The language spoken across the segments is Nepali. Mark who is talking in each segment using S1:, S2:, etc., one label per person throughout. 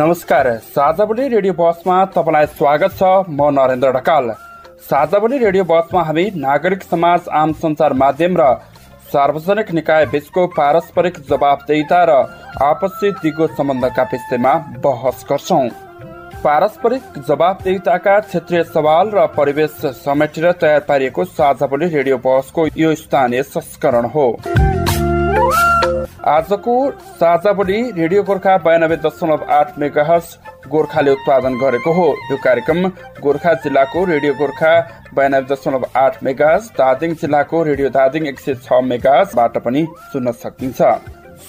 S1: नमस्कार साझावली रेडियो बसमा तपाईँलाई स्वागत छ। म नरेन्द्र ढकाल। साझावली रेडियो बसमा हामी नागरिक समाज आम सञ्चार माध्यम र सार्वजनिक निकाय बीचको पारस्परिक जवाबदेता र आपसी दिगो सम्बन्धका विषयमा बहस गर्छौ। पारस्परिक जवाबदेताका क्षेत्रीय सवाल र परिवेश समेटेर तयार पारिएको साझावली रेडियो बसको यो स्थानीय संस्करण हो। आजको साझा बोली रेडियो गोर्खा बयानब्बे दशमलव आठ मेगाहज गोर्खाले उत्पादन गरेको हो। यो कार्यक्रम गोर्खा जिल्लाको रेडियो गोर्खा बयानब्बे दशमलव आठ मेगाज दार्जिलिङ जिल्लाको रेडियो दार्जिलिङ एक सय छ मेगाजबाट पनि सुन्न सकिन्छ।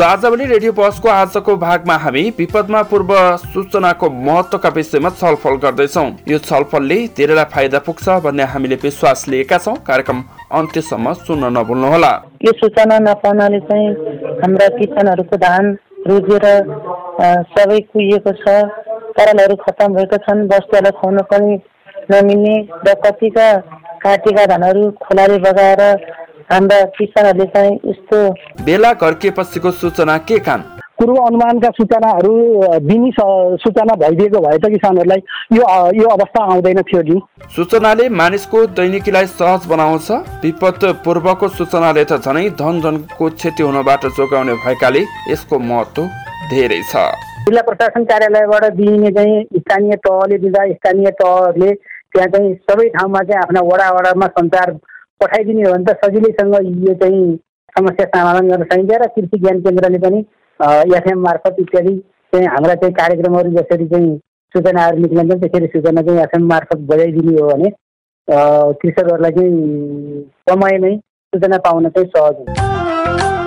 S1: साझावली रेडियो बसको आजको भागमा हामी विपदमा पूर्व सूचनाको महत्वका विषयमा छलफल गर्दैछौ। यो छलफलले धेरैलाई फाइदा पुग्छ भन्ने हामीले विश्वास लिएका छौँ। कार्यक्रम अन्त्यसम्म सुन्न नभुल्नुहोला।
S2: यो सूचना नपाउनाले चाहिँ हाम्रा किसानहरूको धान रोजेर सबै कुहिएको छ तरलहरू खतम भएको छन् वस्तुहरूलाई खुवाउन पनि नमिल्ने र कतिका काटेका धानहरू खोलाले बगाएर हाम्रा किसानहरूले चाहिँ यस्तो
S1: बेला घर्किएपछिको सूचना के कान
S3: पूर्व अनुमानका सूचनाहरू दिनी सूचना भइदिएको भए त किसानहरूलाई यो यो अवस्था आउँदैन थियो नि
S1: सूचनाले मानिसको दैनिकीलाई सहज बनाउँछ? विपद पूर्वको सूचनाले त झनै धन धनको क्षति हुनबाट जोगाउने भएकाले यसको महत्व धेरै छ।
S3: जिल्ला प्रशासन कार्यालयबाट दिइने चाहिँ स्थानीय तहले दिँदा स्थानीय तहले त्यहाँ चाहिँ सबै ठाउँमा चाहिँ आफ्ना वडा वडामा सञ्चार पठाइदिने हो भने त सजिलैसँग यो चाहिँ समस्या समाधान गर्न सकिन्छ र कृषि ज्ञान केन्द्रले पनि एफएम मार्फत इत्यादि चाहिँ हाम्रा चाहिँ कार्यक्रमहरू जसरी चाहिँ सूचनाहरू निक्लन्छन् त्यसरी सूचना चाहिँ एफएम मार्फत बजाइदिने हो भने कृषकहरूलाई चाहिँ समयमै सूचना पाउन चाहिँ सहज हुन्छ।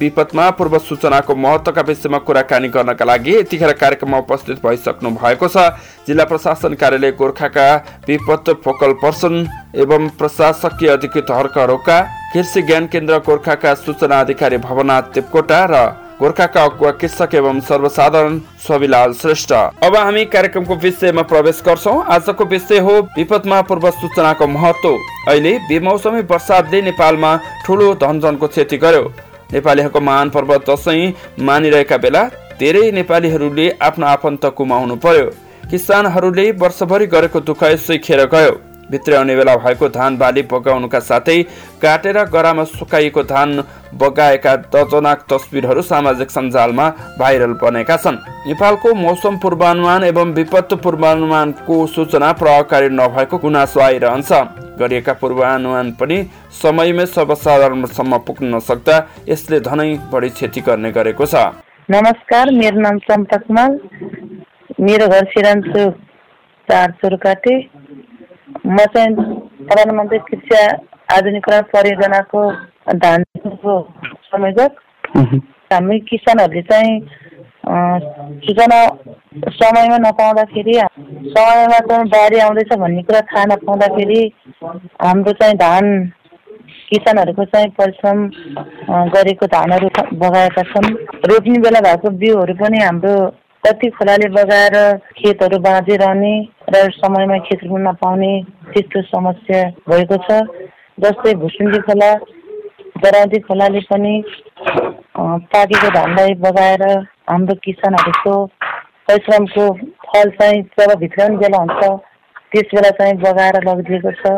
S1: विपदमा पूर्व सूचनाको महत्वका विषयमा कुराकानी गर्नका लागि यतिखेर कार्यक्रममा उपस्थित भइसक्नु भएको छ। जिल्ला प्रशासन कार्यालय गोर्खाका विपद फोकल पर्सन एवं प्रशासकीय अधिकृत हर्क कृषि ज्ञान केन्द्र गोर्खाका सूचना अधिकारी भवनाथ देवकोटा र गोर्खाका अगुवा कृषक एवं सर्वसाधारण सविलाल श्रेष्ठ। अब हामी कार्यक्रमको विषयमा प्रवेश गर्छौँ। आजको विषय हो विपदमा पूर्व सूचनाको महत्व अहिले बेमौसमी वर्षातले नेपालमा ठुलो धनजनको क्षति गर्यो। नेपालीहरूको महान पर्व दसैँ मानिरहेका बेला धेरै नेपालीहरूले आफ्नो आफन्त गुमाउनु पर्यो। किसानहरूले वर्षभरि गरेको दुःख यसै खेर गयो। भित्राउने बेला भएको धान बाली बगाउनुका साथै काटेर गरामा सुकाइएको धान बगाएका दर्जनाक तस्विरहरू सामाजिक सञ्जालमा भाइरल बनेका छन्। नेपालको मौसम पूर्वानुमान एवं विपत्त पूर्वानुमानको सूचना प्रभावकारी नभएको गुनासो आइरहन्छ। गरिएका पूर्वानुमान पनि समयमै सर्वसाधारणसम्म पुग्न नसक्दा यसले धनै बढी क्षति गर्ने गरेको छ।
S2: नमस्कार मेरो नाम चम्पा कुमार मेरो घर सिरान्चो चार चोरकाटे। म चाहिँ प्रधानमन्त्री कृषि आधुनिकरण परियोजनाको धानको संयोजक हामी किसानहरूले चाहिँ सूचना समयमा नपाउँदाखेरि समयमा चाहिँ बाढी आउँदैछ भन्ने कुरा थाहा नपाउँदाखेरि हाम्रो चाहिँ धान किसानहरूको चाहिँ परिश्रम गरेको धानहरू बगाएका छन्। रोप्ने बेला भएको बिउहरू पनि हाम्रो कति खोलाले बगाएर खेतहरू बाँझिरहने र समयमा खेत रोप्न नपाउने त्यस्तो समस्या भएको छ। जस्तै भुसुन्डी खोला गराउँदी खोलाले पनि पाकेको धानलाई बगाएर हाम्रो किसानहरूको परिश्रमको फल चाहिँ जब भित्राउने बेला हुन्छ त्यस बेला चाहिँ बगाएर लगिदिएको छ।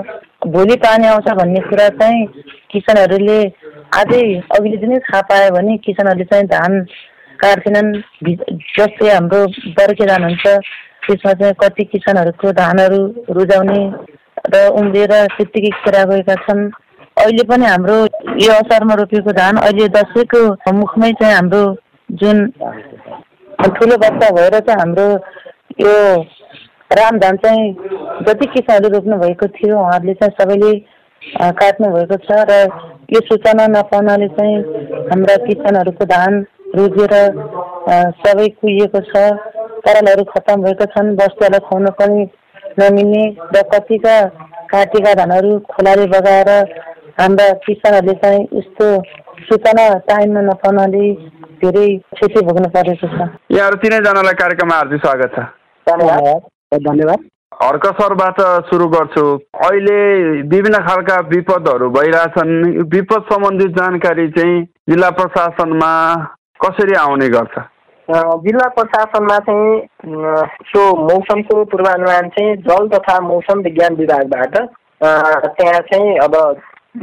S2: भोलि पानी आउँछ भन्ने कुरा चाहिँ किसानहरूले अझै अघिल्लो दिनै थाहा पायो भने किसानहरूले चाहिँ धान काट्दैनन् जस्तै हाम्रो बर्खे धान हुन्छ त्यसमा चाहिँ कति किसानहरूको धानहरू रुजाउने र उम्रिएर त्यत्तिकै खेरा गएका छन्। अहिले पनि हाम्रो यो असारमा रोपेको धान अहिले दसैँको मुखमै चाहिँ हाम्रो जुन ठुलो बच्चा भएर चाहिँ हाम्रो यो राम धान चाहिँ जति किसानहरू रोप्नु भएको थियो उहाँहरूले चाहिँ सबैले काट्नु भएको छ र यो सूचना नपाउनाले चाहिँ हाम्रा किसानहरूको धान रुजेर सबै कुहिएको छ। तरलहरू खतम भएका छन्। बस्तुहरूलाई खुवाउन पनि नमिल्ने र कतिका काटेका धानहरू खोलाले बगाएर हाम्रा किसानहरूले चाहिँ यस्तो सूचना टाइममा नपाउनाले धेरै क्षति भोग्नु परेको छ।
S1: यहाँहरू तिनैजनालाई कार्यक्रममा हार्दिक स्वागत छ।
S3: धन्यवाद। धन्यवाद।
S1: हर्क सरबाट सुरु गर्छु। अहिले विभिन्न खालका विपदहरू भइरहेछन्। विपद सम्बन्धी जानकारी चाहिँ जिल्ला प्रशासनमा कसरी आउने गर्छ?
S4: जिल्ला प्रशासनमा चाहिँ यो मौसमको पूर्वानुमान चाहिँ जल तथा मौसम विज्ञान विभागबाट त्यहाँ चाहिँ अब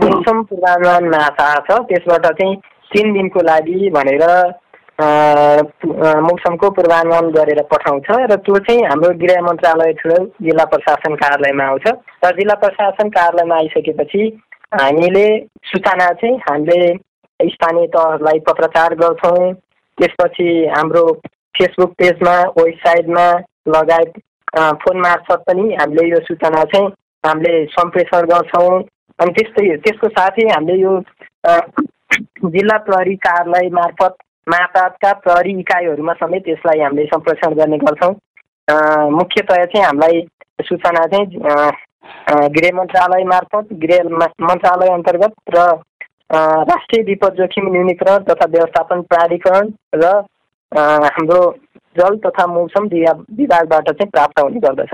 S4: मौसम पूर्वानुमान महाशाखा छ। त्यसबाट चाहिँ तिन दिनको लागि भनेर मौसमको पूर्वानुमान गरेर पठाउँछ र त्यो चाहिँ हाम्रो गृह मन्त्रालय थ्रु जिल्ला प्रशासन कार्यालयमा आउँछ। र जिल्ला प्रशासन कार्यालयमा आइसकेपछि हामीले सूचना चाहिँ हामीले स्थानीय तहहरूलाई पत्रचार गर्छौँ। त्यसपछि हाम्रो फेसबुक पेजमा वेबसाइटमा लगायत फोन मार्फत पनि हामीले यो सूचना चाहिँ हामीले सम्प्रेषण गर्छौँ। अनि त्यस्तै त्यसको साथै हामीले यो जिल्ला प्रहरी कार्यालय मार्फत माताका प्रहरी इकाइहरूमा समेत यसलाई हामीले सम्प्रेषण गर्ने गर्छौँ। मुख्यतया चाहिँ हामीलाई सूचना चाहिँ गृह मन्त्रालय मार्फत गृह मन्त्रालय अन्तर्गत र राष्ट्रिय विपद जोखिम न्यूनीकरण तथा व्यवस्थापन प्राधिकरण र हाम्रो जल तथा मौसम विभागबाट चाहिँ प्राप्त हुने गर्दछ।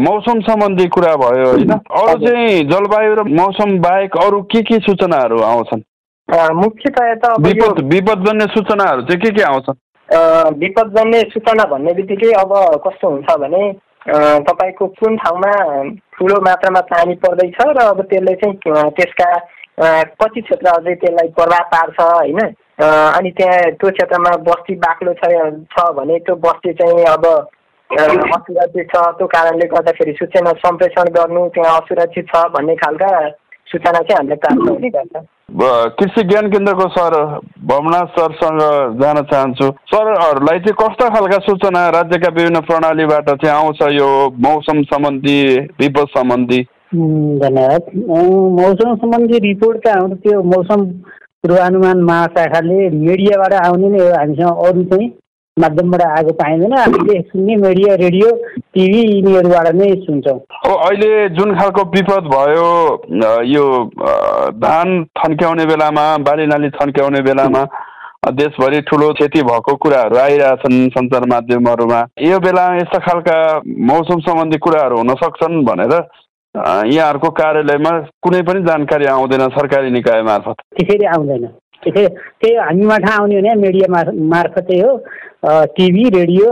S1: मौसम सम्बन्धी कुरा भयो होइन? अरू चाहिँ जलवायु र मौसम बाहेक अरू के के सूचनाहरू आउँछन्?
S4: मुख्यतया त
S1: विपद विपदजन्य सूचनाहरू चाहिँ के के आउँछन्?
S4: विपदजन्य सूचना भन्ने बित्तिकै अब कस्तो हुन्छ भने तपाईँको कुन ठाउँमा ठुलो मात्रामा पानी पर्दैछ र अब त्यसले चाहिँ त्यसका कति क्षेत्र अझै त्यसलाई प्रभाव पार्छ होइन? अनि त्यहाँ त्यो क्षेत्रमा बस्ती बाक्लो छ भने त्यो बस्ती चाहिँ अब असुरक्षित छ। त्यो कारणले गर्दाखेरि सूचना सम्प्रेषण गर्नु त्यहाँ असुरक्षित छ भन्ने खालका सूचना चाहिँ हामीले प्राप्त हुने गर्छ।
S1: कृषि ज्ञान केन्द्रको सर भवनाथ सरसँग जान चाहन्छु। सरहरूलाई चाहिँ कस्ता खालका सूचना राज्यका विभिन्न प्रणालीबाट चाहिँ आउँछ यो मौसम सम्बन्धी विपद सम्बन्धी?
S3: धन्यवाद। मौसम सम्बन्धी रिपोर्ट त हाम्रो त्यो मौसम पूर्वानुमान महाशाखाले मिडियाबाट आउने नै हो। हामीसँग अरू चाहिँ माध्यमबाट आएको पाइँदैन। हामीले सुन्ने मिडिया रेडियो टिभी यिनीहरूबाट नै सुन्छौँ।
S1: अहिले जुन खालको विपद भयो यो धान थन्क्याउने बेलामा बाली नाली थन्क्याउने बेलामा देशभरि ठुलो क्षति भएको कुराहरू आइरहेछन् सञ्चार माध्यमहरूमा। यो बेला यस्ता खालका मौसम सम्बन्धी कुराहरू हुन सक्छन् भनेर यहाँहरूको कार्यालयमा कुनै पनि जानकारी आउँदैन सरकारी निकाय मार्फत।
S5: त्यसरी आउँदैन। त्यसै त्यही हामीमा थाहा आउने भने मिडिया मार्फतै हो। टिभी रेडियो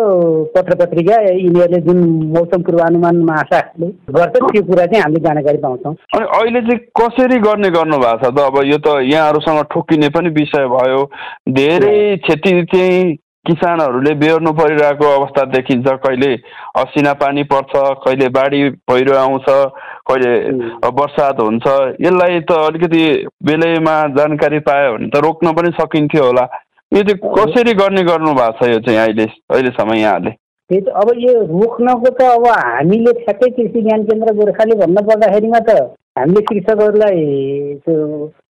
S5: पत्र पत्रिका यिनीहरूले जुन मौसम पूर्वानुमान महाशाखले गर्छ त्यो कुरा चाहिँ हामीले जानकारी पाउँछौँ।
S1: अनि अहिले चाहिँ कसरी गर्ने गर्नु भएको छ त? अब यो त यहाँहरूसँग ठोकिने पनि विषय भयो। धेरै क्षति चाहिँ किसानहरूले बेहोर्नु परिरहेको अवस्था देखिन्छ। कहिले असिना पानी पर्छ कहिले बाढी पहिरो आउँछ कहिले बर्सात हुन्छ। यसलाई त अलिकति बेलैमा जानकारी पायो भने त रोक्न पनि सकिन्थ्यो होला। यो चाहिँ कसरी गर्ने गर्नु भएको छ यो चाहिँ अहिले अहिलेसम्म यहाँहरूले
S5: त्यही त अब यो रोक्नको त अब हामीले ठ्याक्कै कृषि ज्ञान केन्द्र गोर्खाले भन्नुपर्दाखेरिमा त हामीले कृषकहरूलाई त्यो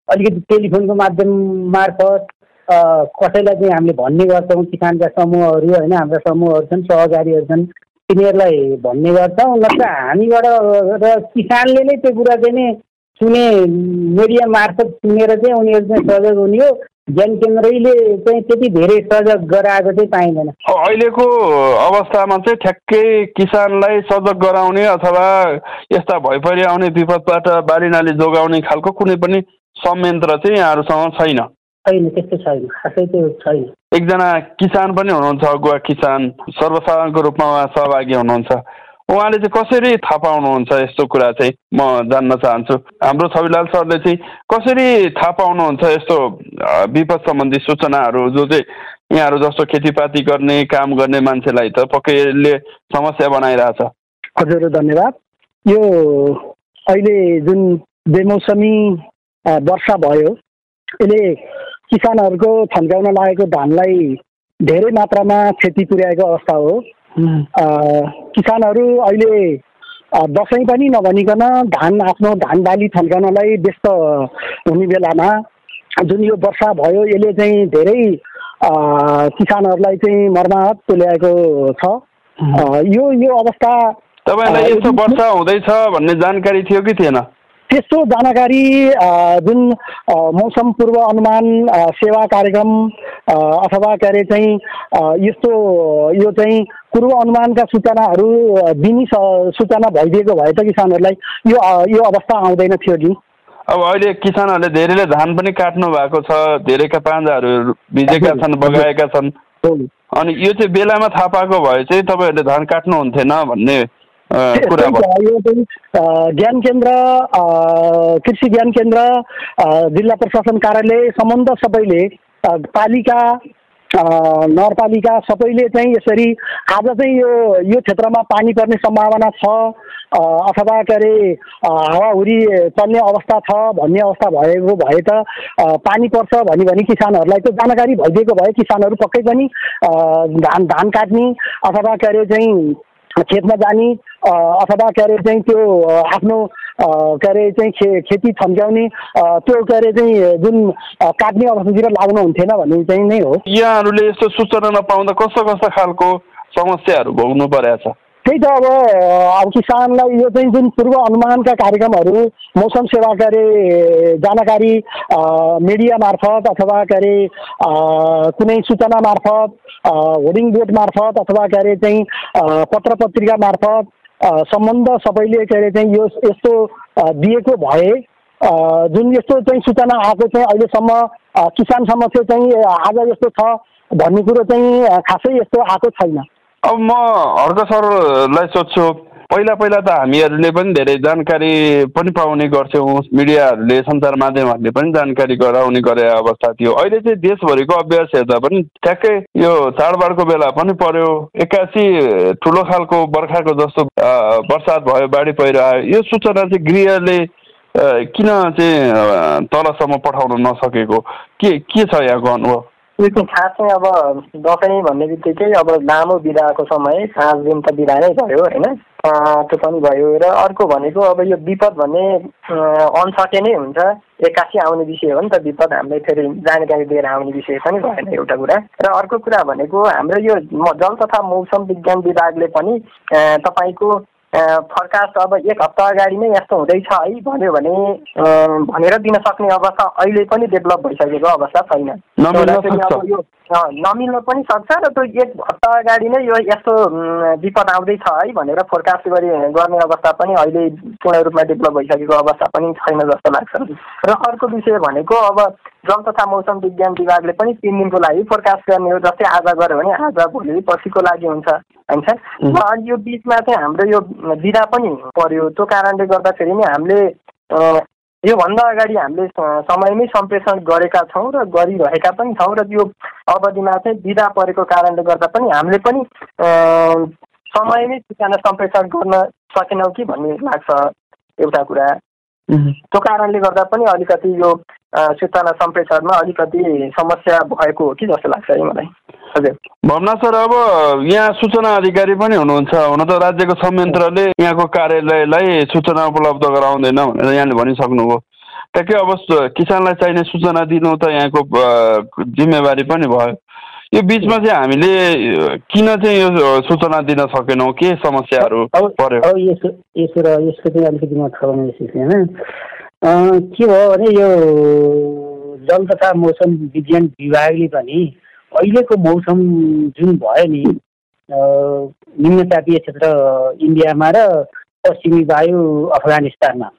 S5: अलिकति टेलिफोनको माध्यम मार्फत कसैलाई चाहिँ हामीले भन्ने गर्छौँ किसानका समूहहरू होइन हाम्रा समूहहरू छन् सहकारीहरू छन् तिनीहरूलाई भन्ने गर्छौँ। नत्र हामीबाट र किसानले नै त्यो कुरा चाहिँ नि सुने मिडिया मार्फत सुनेर चाहिँ उनीहरू चाहिँ सहयोग हुने हो। ज्ञान केन्द्रले चाहिँ त्यति धेरै सजग गराएको चाहिँ पाइँदैन।
S1: अहिलेको अवस्थामा चाहिँ ठ्याक्कै किसानलाई सजग गराउने अथवा यस्ता भइपरि आउने विपदबाट बाली नाली जोगाउने खालको कुनै पनि संयन्त्र चाहिँ यहाँहरूसँग छैन।
S5: छैन त्यस्तो छैन खासै त्यो छैन।
S1: एकजना किसान पनि हुनुहुन्छ अगुवा किसान। सर्वसाधारणको रूपमा सहभागी हुनुहुन्छ। उहाँले चाहिँ कसरी थाहा पाउनुहुन्छ यस्तो कुरा चाहिँ? म जान्न चाहन्छु। हाम्रो छविलाल सरले चाहिँ कसरी थाहा पाउनुहुन्छ यस्तो विपद सम्बन्धी सूचनाहरू जो चाहिँ यहाँहरू जस्तो खेतीपाती गर्ने काम गर्ने मान्छेलाई त पक्कै यसले समस्या बनाइरहेछ?
S5: हजुर धन्यवाद। यो अहिले जुन बेमौसमी वर्षा भयो यसले किसानहरूको छन्काउन लागेको धानलाई धेरै मात्रामा क्षति पुर्याएको अवस्था हो। किसानहरू अहिले दसैँ पनि नभनिकन धान आफ्नो धान बाली थन्काउनलाई व्यस्त हुने बेलामा जुन यो वर्षा भयो यसले चाहिँ धेरै किसानहरूलाई चाहिँ मर्माहत तुल्याएको छ। यो यो अवस्था
S1: तपाईँलाई यस्तो वर्षा हुँदैछ भन्ने जानकारी थियो कि थिएन?
S5: त्यस्तो जानकारी जुन मौसम पूर्व अनुमान सेवा कार्यक्रम अथवा के अरे चाहिँ यस्तो यो चाहिँ पूर्व अनुमानका सूचनाहरू दिने सूचना भइदिएको भए त किसानहरूलाई यो यो अवस्था आउँदैन थियो कि?
S1: अब अहिले किसानहरूले धेरैले धान पनि काट्नु भएको छ धेरैका पाँजाहरू भिजेका छन् बगाएका छन्। अनि यो चाहिँ बेलामा थाहा पाएको भए चाहिँ तपाईँहरूले धान काट्नुहुन्थेन भन्ने
S5: यो चाहिँ ज्ञान केन्द्र कृषि ज्ञान केन्द्र जिल्ला प्रशासन कार्यालय सम्बन्ध सबैले पालिका नगरपालिका सबैले चाहिँ यसरी आज चाहिँ यो यो क्षेत्रमा पानी पर्ने सम्भावना छ अथवा के अरे हावाहुरी चल्ने अवस्था छ भन्ने अवस्था भएको भए त पानी पर्छ भने भने किसानहरूलाई त जानकारी भइदिएको भए किसानहरू पक्कै पनि धान धान काट्ने अथवा के अरे चाहिँ खेतमा जाने अथवा के अरे चाहिँ त्यो आफ्नो के अरे चाहिँ खे खेती छम्क्याउने त्यो के अरे चाहिँ जुन काट्ने अवस्थातिर लाग्नु हुन्थेन भन्ने चाहिँ नै हो।
S1: यहाँहरूले यस्तो सूचना नपाउँदा कस्तो कस्तो खालको समस्याहरू भोग्नु परेको छ
S5: त्यही त अब अब किसानलाई यो चाहिँ जुन पूर्व अनुमानका कार्यक्रमहरू मौसम सेवा के अरे जानकारी मिडिया मार्फत अथवा के अरे कुनै सूचना मार्फत होर्डिङ बोर्ड मार्फत अथवा के अरे चाहिँ पत्र पत्रिका मार्फत सम्बन्ध सबैले के अरे चाहिँ यो यस्तो दिएको भए जुन यस्तो चाहिँ सूचना आएको चाहिँ अहिलेसम्म किसानसम्म चाहिँ आज यस्तो छ भन्ने कुरो चाहिँ खासै यस्तो आएको छैन।
S1: अब म हर्क सरलाई सोध्छु पहिला पहिला त हामीहरूले पनि धेरै जानकारी पनि पाउने गर्थ्यौँ। मिडियाहरूले सञ्चार माध्यमहरूले पनि जानकारी गराउने गरे अवस्था थियो। अहिले चाहिँ देशभरिको अभ्यास हेर्दा पनि ठ्याक्कै यो चाडबाडको बेला पनि पर्यो। एक्कासी ठुलो खालको बर्खाको जस्तो बर्सात भयो बाढी पहिरो आयो यो सूचना चाहिँ गृहले किन चाहिँ तलसम्म पठाउन नसकेको? के के छ यहाँको अनुभव?
S4: त्यो खास चाहिँ अब दसैँ भन्ने बित्तिकै अब लामो बिदाको समय पाँच दिन त बिदा नै भयो होइन? त्यो पनि भयो र अर्को भनेको अब यो विपद भन्ने अनसके नै हुन्छ। एक्कासी आउने विषय हो नि त विपद हामीले फेरि जानकारी दिएर आउने विषय पनि भएन एउटा कुरा। र अर्को कुरा भनेको हाम्रो यो जल तथा मौसम विज्ञान विभागले पनि तपाईँको फरकास्ट अब एक हप्ता अगाडि नै यस्तो हुँदैछ है भन्यो भने भनेर दिन सक्ने अवस्था अहिले पनि डेभलप भइसकेको अवस्था छैन। नमिल्न पनि सक्छ र त्यो एक हप्ता अगाडि नै यो यस्तो विपद आउँदैछ है भनेर फोरकास्ट गरी गर्ने अवस्था पनि अहिले पूर्ण रूपमा डेभलप भइसकेको अवस्था पनि छैन जस्तो लाग्छ। र अर्को विषय भनेको अब जल तथा मौसम विज्ञान विभागले पनि तिन दिनको लागि फोरकास्ट गर्ने हो जस्तै आज गऱ्यो भने आज भोलि पर्सिको लागि हुन्छ हुन्छ अनि यो बिचमा चाहिँ हाम्रो यो बिदा पनि पर्यो त्यो कारणले गर्दाखेरि नि हामीले योभन्दा अगाडि हामीले समयमै सम्प्रेषण गरेका छौँ र गरिरहेका पनि छौँ र यो अवधिमा चाहिँ बिदा परेको कारणले गर्दा पनि हामीले पनि समयमै सूचना सम्प्रेषण गर्न सकेनौँ कि भन्ने लाग्छ एउटा कुरा। त्यो कारणले गर्दा पनि अलिकति यो सूचना सम्प्रेषणमा अलिकति समस्या भएको हो कि जस्तो लाग्छ है मलाई। हजुर।
S1: भवना सर अब यहाँ सूचना अधिकारी पनि हुनुहुन्छ। हुन त राज्यको संयन्त्रले यहाँको कार्यालयलाई सूचना उपलब्ध गराउँदैन भनेर यहाँले भनिसक्नुभयो। ट्याक्कै अब किसानलाई चाहिने सूचना दिनु त यहाँको जिम्मेवारी पनि भयो। यो बिचमा चाहिँ हामीले किन चाहिँ यो सूचना दिन सकेनौँ? के समस्याहरू
S3: पर्यो? यसो यसो र यसको चाहिँ अलिकति म ठगाउने छैन के भयो भने यो जल तथा मौसम विज्ञान विभागले पनि अहिलेको मौसम जुन भयो नि निम्न तापीय क्षेत्र इन्डियामा र पश्चिमी वायु अफगानिस्तानमा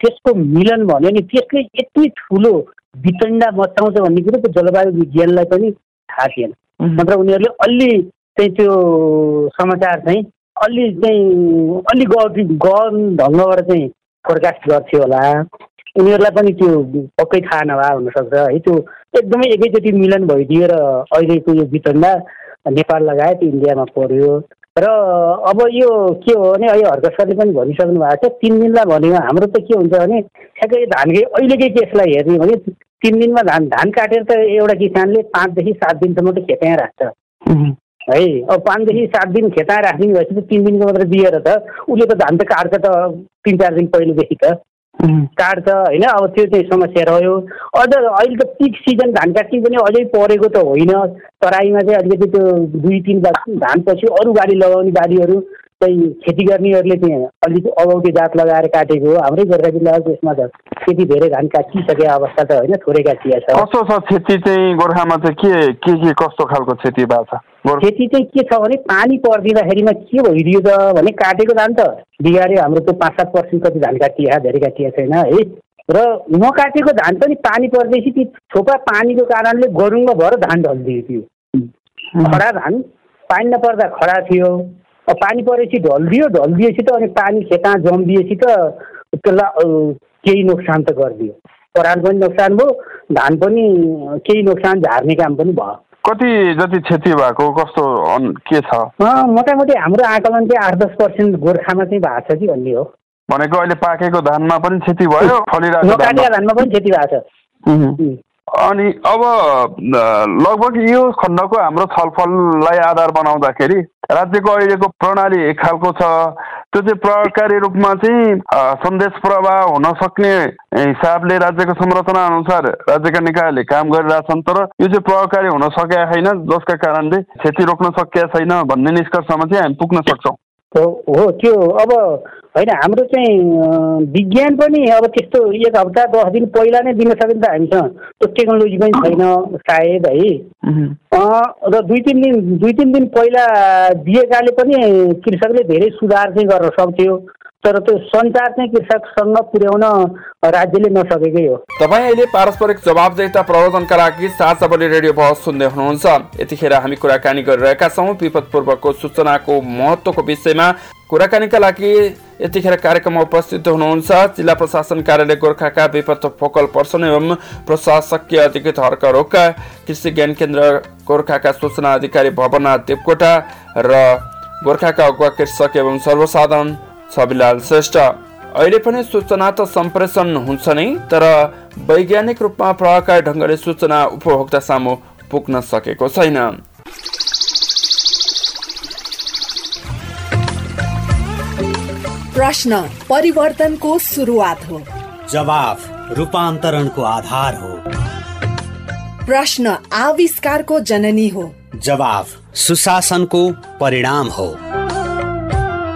S3: त्यसको मिलन भन्यो नि त्यसले यति ठुलो वितण्डा मचाउँछ भन्ने कुरो त्यो जलवायु विज्ञानलाई पनि थाहा थिएन नत्र उनीहरूले अलि चाहिँ त्यो समाचार चाहिँ अलि चाहिँ अलि गहन ढङ्गबाट चाहिँ फोरकास्ट गर्थ्यो होला। उनीहरूलाई पनि त्यो पक्कै थाहा नभए हुनसक्छ। है त्यो एकदमै एकैचोटि मिलन भइदियो र अहिलेको यो वितण्डा नेपाल लगायत इन्डियामा पर्यो। र अब यो के हो भने अहिले हर्क सरले पनि भनिसक्नु भएको छ तिन दिनलाई भनेको हाम्रो त के हुन्छ भने ठ्याक्कै धानकै अहिलेकै केसलाई हेर्ने भने तिन दिनमा धान धान काटेर त एउटा किसानले पाँचदेखि सात दिनसम्म त खेताइ राख्छ। है अब पाँचदेखि सात दिन खेताइ राखिदिनु भएपछि त तिन दिनको मात्रै दिएर त उसले त धान त काट्छ त तिन चार दिन पहिलेदेखि त। काट्छ होइन? अब त्यो चाहिँ समस्या रह्यो। अझ अहिले त पिक सिजन धान काट्ने पनि अझै परेको त होइन। तराईमा चाहिँ अलिकति त्यो दुई तिन धान पछि अरू बारी लगाउने बारीहरू चाहिँ खेती गर्नेहरूले चाहिँ अलिक अगौटे जात लगाएर काटेको हो। हाम्रै गोर्खा जिल्लाको त्यसमा त त्यति धेरै धान काटिसके अवस्था त होइन थोरै काटिया छ
S1: कस्तो छ खेती चाहिँ गोर्खामा चाहिँ? के के के कस्तो खालको खेती भएको
S3: छ? खेती चाहिँ के छ भने पानी परिदिँदाखेरिमा के भइदियो त भने काटेको धान त। बिगाऱ्यो हाम्रो त्यो पाँच सात पर्सेन्ट कति धान काटिया धेरै काटिया छैन है। र नकाटेको धान पनि पानी पर्दैछ ती थोपा पानीको कारणले गरुङ्ग भएर धान ढल्दियो त्यो। खडा धान पानी नपर्दा खडा थियो। पानी परेपछि ढल्दियो ढल्दिएपछि त अनि पानी खेता जम्दिएपछि त त्यसलाई केही नोक्सान त गरिदियो। पराल पनि नोक्सान भयो धान पनि केही नोक्सान झार्ने काम पनि भयो।
S1: कति जति क्षति भएको कस्तो के छ?
S3: मोटामोटी हाम्रो आकलन चाहिँ आठ दस पर्सेन्ट गोर्खामा चाहिँ भएको छ कि भन्ने हो।
S1: भनेको अहिले पाकेको धानमा पनि क्षति भयो
S3: धानमा? पनि क्षति भएको छ।
S1: अनि अब लगभग यो खण्डको हाम्रो छलफललाई आधार बनाउँदाखेरि राज्यको अहिलेको प्रणाली एक खालको छ। त्यो चाहिँ प्रभावकारी रूपमा चाहिँ सन्देश प्रवाह हुन सक्ने हिसाबले राज्यको संरचना अनुसार राज्यका निकायले काम गरिरहेछन् तर यो चाहिँ प्रभावकारी हुन सकेका छैन जसका कारणले क्षति रोक्न सकेका छैन भन्ने निष्कर्षमा चाहिँ हामी पुग्न सक्छौँ।
S3: हो त्यो अब होइन हाम्रो चाहिँ विज्ञान पनि अब त्यस्तो एक हप्ता दस दिन पहिला नै दिन सक्यो नि त। हामीसँग त्यो टेक्नोलोजी पनि छैन सायद है। र दुई तिन दिन दुई तिन दिन पहिला दिएकाले पनि कृषकले धेरै सुधार चाहिँ गर्न सक्थ्यो। तर त्यो सञ्चार चाहिँ कृषकसँग पुर्याउन राज्यले नसकेकै हो।
S1: तपाईँ अहिले पारस्परिक जवाबदेता प्रवर्धनका लागि साझाबली रेडियो बहस सुन्दै हुनुहुन्छ। यतिखेर हामी कुराकानी गरिरहेका छौँ। विपद पूर्वको सूचनाको महत्वको विषयमा कुराकानीका लागि यतिखेर कार्यक्रममा उपस्थित हुनुहुन्छ। जिल्ला प्रशासन कार्यालय गोर्खाका विपद फोकल पर्सन एवं प्रशासकीय अधिकृत हर्क रोका कृषि ज्ञान केन्द्र गोर्खाका सूचना अधिकारी भवनाथ देवकोटा र गोर्खाका अगुवा कृषक एवं सर्वसाधारण छविलाल श्रेष्ठ अहिले पनि सूचना त सम्प्रेषण हुन्छ नै तर वैज्ञानिक रूपमा प्रभावकारी ढङ्गले सूचना उपभोक्ता सामु पुग्न सकेको छैन।
S6: प्रश्न परिवर्तनको सुरुवात हो।
S7: जवाफ रूपान्तरणको आधार हो।
S6: प्रश्न आविष्कारको जननी हो।
S7: जवाफ सुशासनको परिणाम हो।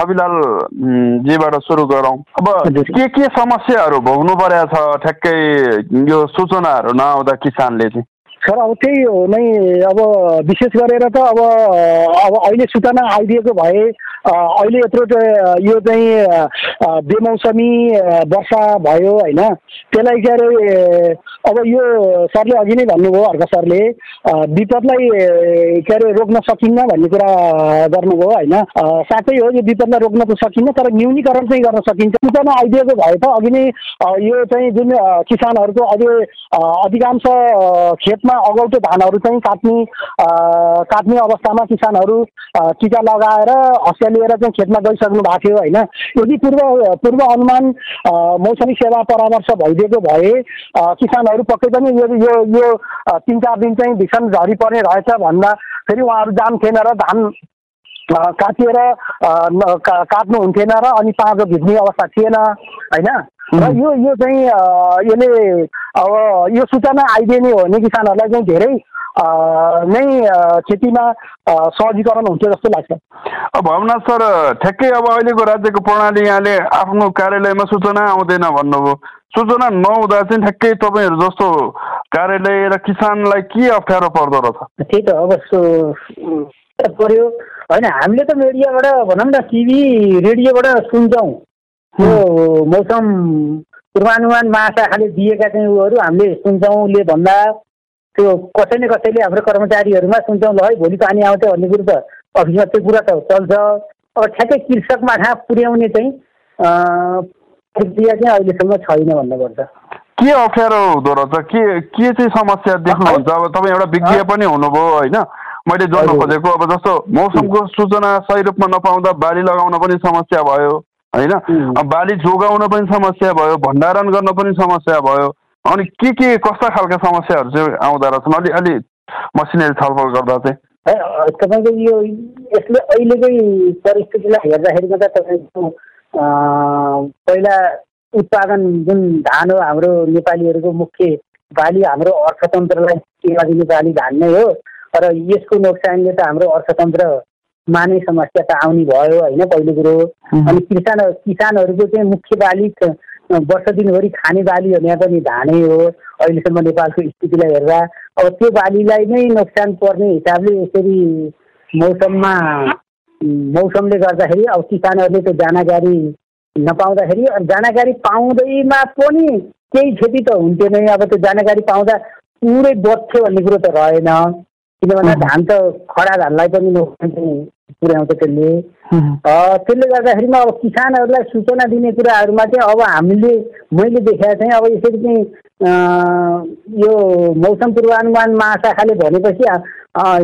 S1: अभिलाल जीबाट सुरु गरौँ। अब के के समस्याहरू भोग्नु परेको छ? ठ्याक्कै यो सूचनाहरू नआउँदा किसानले चाहिँ।
S3: सर अब त्यही हो नै अब विशेष गरेर त अब अब अहिले सूचना आइदिएको भए अहिले यत्रो यो चाहिँ बेमौसमी वर्षा भयो होइन? त्यसलाई के अरे अब यो सरले अघि नै भन्नुभयो हर्क सरले। विपदलाई के अरे रोक्न सकिन्न भन्ने कुरा गर्नुभयो होइन? साथै हो यो विपदलाई रोक्न त सकिन्न तर न्यूनीकरण चाहिँ गर्न सकिन्छ। सूचना आइदिएको भए त अघि नै यो चाहिँ जुन किसानहरूको अझै अधिकांश खेतमा अगौटो धानहरू चाहिँ काट्ने काट्ने अवस्थामा किसानहरू टिका लगाएर हँसिया लिएर चाहिँ खेतमा गइसक्नु भएको थियो होइन? यदि पूर्व पूर्व अनुमान मौसमी सेवा परामर्श भइदिएको भए किसानहरू पक्कै पनि यो यो तिन चार दिन चाहिँ भीषण झरी पर्ने रहेछ भन्दा फेरि उहाँहरू जान्थेन र धान काटिएर काट्नु हुन्थेन र अनि पाँचो भिज्ने अवस्था थिएन होइन? र यो यो चाहिँ यसले अब यो सूचना आइदिने हो भने किसानहरूलाई चाहिँ धेरै नै खेतीमा सहजीकरण हुन्छ जस्तो लाग्छ।
S1: भवनाथ सर ठ्याक्कै अब अहिलेको राज्यको प्रणाली यहाँले आफ्नो कार्यालयमा सूचना आउँदैन भन्नुभयो। सूचना नहुँदा चाहिँ ठ्याक्कै तपाईँहरू जस्तो कार्यालय र किसानलाई के अप्ठ्यारो पर्दो रहेछ?
S3: त्यही त अब पर्यो होइन हामीले त मिडियाबाट भनौँ न टिभी रेडियोबाट सुन्छौँ। यो मौसम पूर्वानुमान महाशाखाले दिएका चाहिँ उहरू हामीले सुन्छौँ उसले भन्दा। त्यो कसै न कसैले हाम्रो कर्मचारीहरूमा सुन्छौँ ल है भोलि पानी आउँछ भन्ने कुरो त अफिसमा त्यो कुरा त चल्छ। अब ठ्याक्कै कृषकमा थाहा पुर्याउने चाहिँ प्रक्रिया चाहिँ अहिलेसम्म छैन भन्नुपर्छ।
S1: के अप्ठ्यारो हुँदो रहेछ? के के चाहिँ समस्या देख्नुहुन्छ? अब तपाईँ एउटा विज्ञ पनि हुनुभयो होइन? मैले जोड्न खोजेको अब जस्तो मौसमको सूचना सही रूपमा नपाउँदा बाली लगाउन पनि समस्या भयो होइन? बाली जोगाउन पनि समस्या भयो भण्डारण गर्न पनि समस्या भयो। अनि के के कस्ता खालका समस्याहरू चाहिँ आउँदो रहेछन् अलि अलि मसिनरी छलफल गर्दा चाहिँ।
S3: तपाईँको यो यसले अहिलेकै परिस्थितिलाई हेर्दाखेरिमा त तपाईँको पहिला उत्पादन जुन धान हो हाम्रो नेपालीहरूको मुख्य बाली हाम्रो अर्थतन्त्रलाई टेवा दिने बाली धान नै हो। तर यसको नोक्सानले त हाम्रो अर्थतन्त्रमा नै समस्या त आउने भयो होइन पहिलो कुरो अनि किसान किसानहरूको चाहिँ मुख्य बाली वर्ष दिनभरि खाने बालीहरू यहाँ पनि धानै हो। अहिलेसम्म नेपालको स्थितिलाई हेर्दा अब त्यो बालीलाई नै नोक्सान पर्ने हिसाबले यसरी मौसममा मौसमले गर्दाखेरि अब किसानहरूले त्यो जानकारी नपाउँदाखेरि जानकारी पाउँदैमा पनि केही क्षति त हुन्थेन। अब त्यो जानकारी पाउँदा पुरै बढ्थ्यो भन्ने कुरो त रहेन। किन भन्दा धान त खडा धानलाई पनि नोक्सान पुर्याउँछ त्यसले। त्यसले गर्दाखेरिमा अब किसानहरूलाई सूचना दिने कुराहरूमा चाहिँ अब हामीले मैले देखाएको चाहिँ अब यसरी चाहिँ यो मौसम पूर्वानुमान महाशाखाले भनेपछि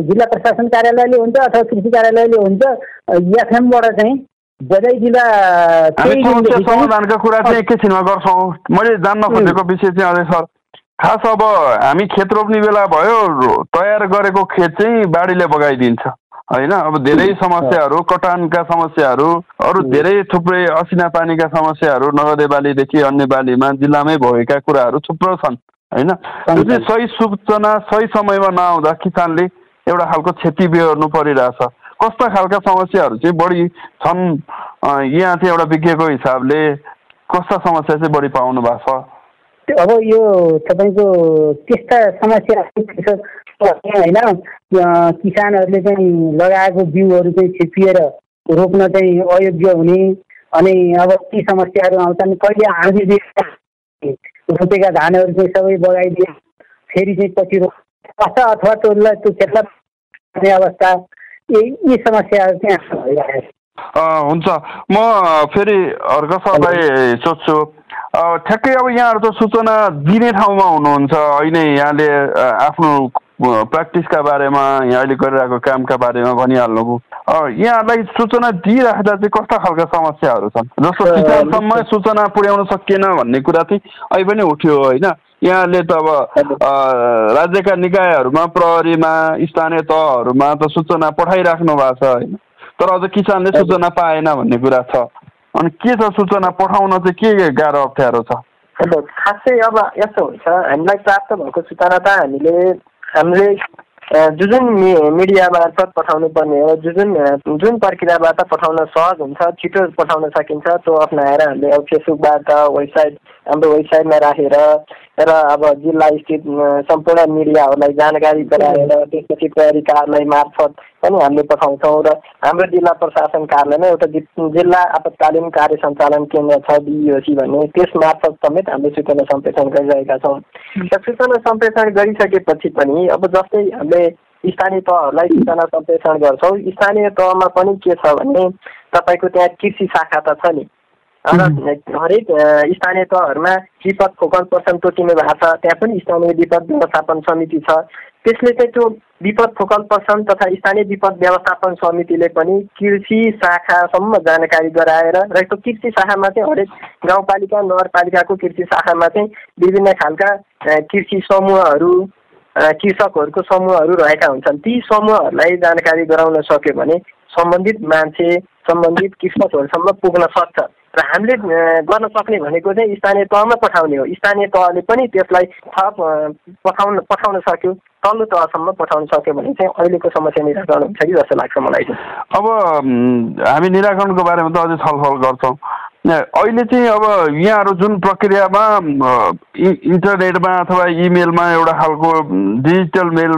S3: जिल्ला प्रशासन कार्यालयले हुन्छ अथवा कृषि कार्यालयले हुन्छ एफएमबाट चाहिँ जिल्ला
S1: समाधानका कुरा चाहिँ एकैछिनमा गर्छौँ। मैले जान्न खोजेको विषय चाहिँ अझै सर खास अब हामी खेत रोप्ने बेला भयो तयार गरेको खेत चाहिँ बाढीले बगाइदिन्छ। होइन? अब धेरै समस्याहरू कटानका समस्याहरू अरू धेरै थुप्रै असिना पानीका समस्याहरू नगदे बालीदेखि अन्य बालीमा जिल्लामै भएका कुराहरू थुप्रो छन्। होइन? त्यो चाहिँ सही सूचना सही समयमा नआउँदा किसानले एउटा खालको क्षति बेहोर्नु परिरहेछ। कस्ता खालका समस्याहरू चाहिँ बढी छन्? यहाँ चाहिँ एउटा विज्ञको हिसाबले कस्ता समस्या चाहिँ बढी पाउनु भएको छ?
S3: अब यो तपाईँको त्यस्ता समस्या होइन? किसानहरूले चाहिँ लगाएको बिउहरू चाहिँ छिपिएर रोप्न चाहिँ अयोग्य हुने अनि अब ती समस्याहरू आउँछन्। कहिले आँधी रोपेका धानहरू चाहिँ सबै बगाइदिए फेरि चाहिँ पछि रोप्छ अथवा त्यसलाई त्यो खेतलाई अवस्था। यी समस्याहरू चाहिँ भइरहेको
S1: हुन्छ। म फेरि अर्को सोध्छु। ठ्याक्कै अब यहाँहरू त सूचना दिने ठाउँमा हुनुहुन्छ। होइन यहाँले आफ्नो प्र्याक्टिसका बारेमा यहाँ अहिले गरिरहेको कामका बारेमा भनिहाल्नुभयो यहाँहरूलाई सूचना दिइराख्दा चाहिँ कस्ता खालका समस्याहरू छन्? जस्तो किसानसम्म सूचना पुर्याउन सकिएन भन्ने कुरा चाहिँ अहिले पनि उठ्यो होइन? यहाँले त अब राज्यका निकायहरूमा प्रहरीमा स्थानीय तहहरूमा त सूचना पठाइराख्नु भएको छ होइन? तर अझ किसानले सूचना पाएन भन्ने कुरा छ। अनि के छ सूचना पठाउन चाहिँ के गाह्रो अप्ठ्यारो छ?
S4: खासै अब यस्तो हुन्छ हामीलाई प्राप्त भएको सूचना त हामीले हामीले जुन जुन मिडिया मार्फत पठाउनु पर्ने हो जुन जुन जुन प्रक्रियाबाट पठाउन सहज हुन्छ छिटो पठाउन सकिन्छ त्यो अप्नाएर हामीले अब फेसबुकबाट वेबसाइट हाम्रो वेबसाइटमा राखेर र अब जिल्ला स्थित सम्पूर्ण मिडियाहरूलाई जानकारी गराएर त्यसपछि प्रहरी कार्यालय मार्फत पनि हामीले पठाउँछौँ र हाम्रो जिल्ला प्रशासन कार्यालयमा एउटा जिल्ला आपतकालीन कार्य सञ्चालन केन्द्र छ बिइओसी भन्ने त्यस मार्फत समेत हामीले सूचना सम्प्रेषण गरिरहेका छौँ। र सूचना सम्प्रेषण गरिसकेपछि पनि अब जस्तै हामीले स्थानीय तहहरूलाई सूचना सम्प्रेषण गर्छौँ। स्थानीय तहमा पनि के छ भने तपाईँको त्यहाँ कृषि शाखा त छ नि। हरेक स्थानीय तहहरूमा विपद फोकल पर्सन तोकिने भएको छ त्यहाँ पनि स्थानीय विपद व्यवस्थापन समिति छ। त्यसले चाहिँ त्यो विपद फोकल पर्सन तथा स्थानीय विपद व्यवस्थापन समितिले पनि कृषि शाखासम्म जानकारी गराएर र त्यो कृषि शाखामा चाहिँ हरेक गाउँपालिका नगरपालिकाको कृषि शाखामा चाहिँ विभिन्न खालका कृषि समूहहरू कृषकहरूको समूहहरू रहेका हुन्छन्। ती समूहहरूलाई जानकारी गराउन सक्यो भने सम्बन्धित मान्छे सम्बन्धित कृषकहरूसम्म पुग्न सक्छ। र हामीले गर्न सक्ने भनेको चाहिँ स्थानीय तहमा पठाउने हो। स्थानीय तहले पनि त्यसलाई थप पठाउन पठाउन सक्यो। तल्लो तहसम्म पठाउन सक्यो भने चाहिँ अहिलेको समस्या निराकरण हुन्छ कि जस्तो लाग्छ मलाई
S1: अब हामी निराकरणको बारेमा त अझै छलफल गर्छौँ। अहिले चाहिँ अब यहाँहरू जुन प्रक्रियामा इन्टरनेटमा अथवा इमेलमा एउटा खालको डिजिटल मेल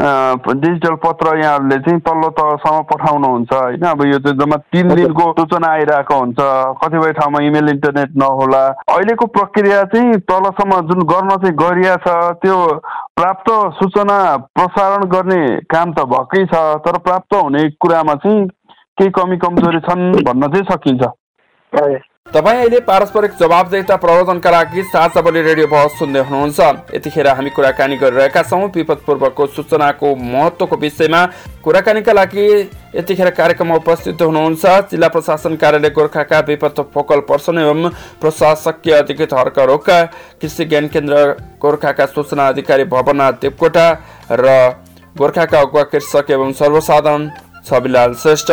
S1: डिजिटल पत्र यहाँहरूले चाहिँ तल्लो तहसम्म पठाउनुहुन्छ होइन? अब यो चाहिँ जम्मा तिन दिनको सूचना आइरहेको हुन्छ। कतिपय ठाउँमा इमेल इन्टरनेट नहोला। अहिलेको प्रक्रिया चाहिँ तलसम्म जुन गर्न चाहिँ गरिया छ त्यो प्राप्त सूचना प्रसारण गर्ने काम त भएकै छ तर प्राप्त हुने कुरामा चाहिँ केही कमी कमजोरी छन् भन्न चाहिँ सकिन्छ। तपाईँ अहिले पारस्परिक जवाबदेता प्रवर्धनका लागि साझा बोली रेडियो बहस सुन्दै हुनुहुन्छ। यतिखेर हामी कुराकानी गरिरहेका छौँ। विपद पूर्वको सूचनाको महत्वको विषयमा कुराकानीका लागि यतिखेर कार्यक्रममा उपस्थित हुनुहुन्छ। जिल्ला प्रशासन कार्यालय गोर्खाका विपद फोकल पर्सन एवं प्रशासकीय अधिकृत हर्क रोका कृषि ज्ञान केन्द्र गोर्खाका सूचना अधिकारी भवना देवकोटा र गोर्खाका अगुवा कृषक एवं सर्वसाधारण छविलाल श्रेष्ठ।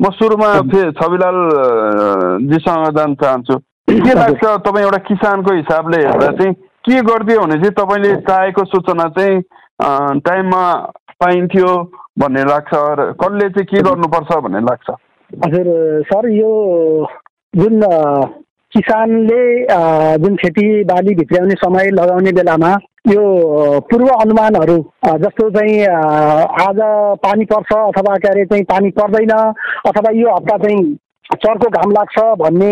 S1: म सुरुमा छविलाल जीसँग जान चाहन्छु के लाग्छ तपाईँ एउटा किसानको हिसाबले हेर्दा चाहिँ के गरिदियो भने चाहिँ तपाईँले चाहेको सूचना चाहिँ टाइममा पाइन्थ्यो भन्ने लाग्छ र कसले चाहिँ के गर्नुपर्छ भन्ने लाग्छ
S3: हजुर सर यो जुन किसानले जुन खेती बाली भित्र्याउने समय लगाउने बेलामा यो पूर्व अनुमानहरू जस्तो चाहिँ आज पानी पर्छ अथवा के अरे चाहिँ पानी पर्दैन अथवा यो हप्ता चाहिँ चर्को घाम लाग्छ भन्ने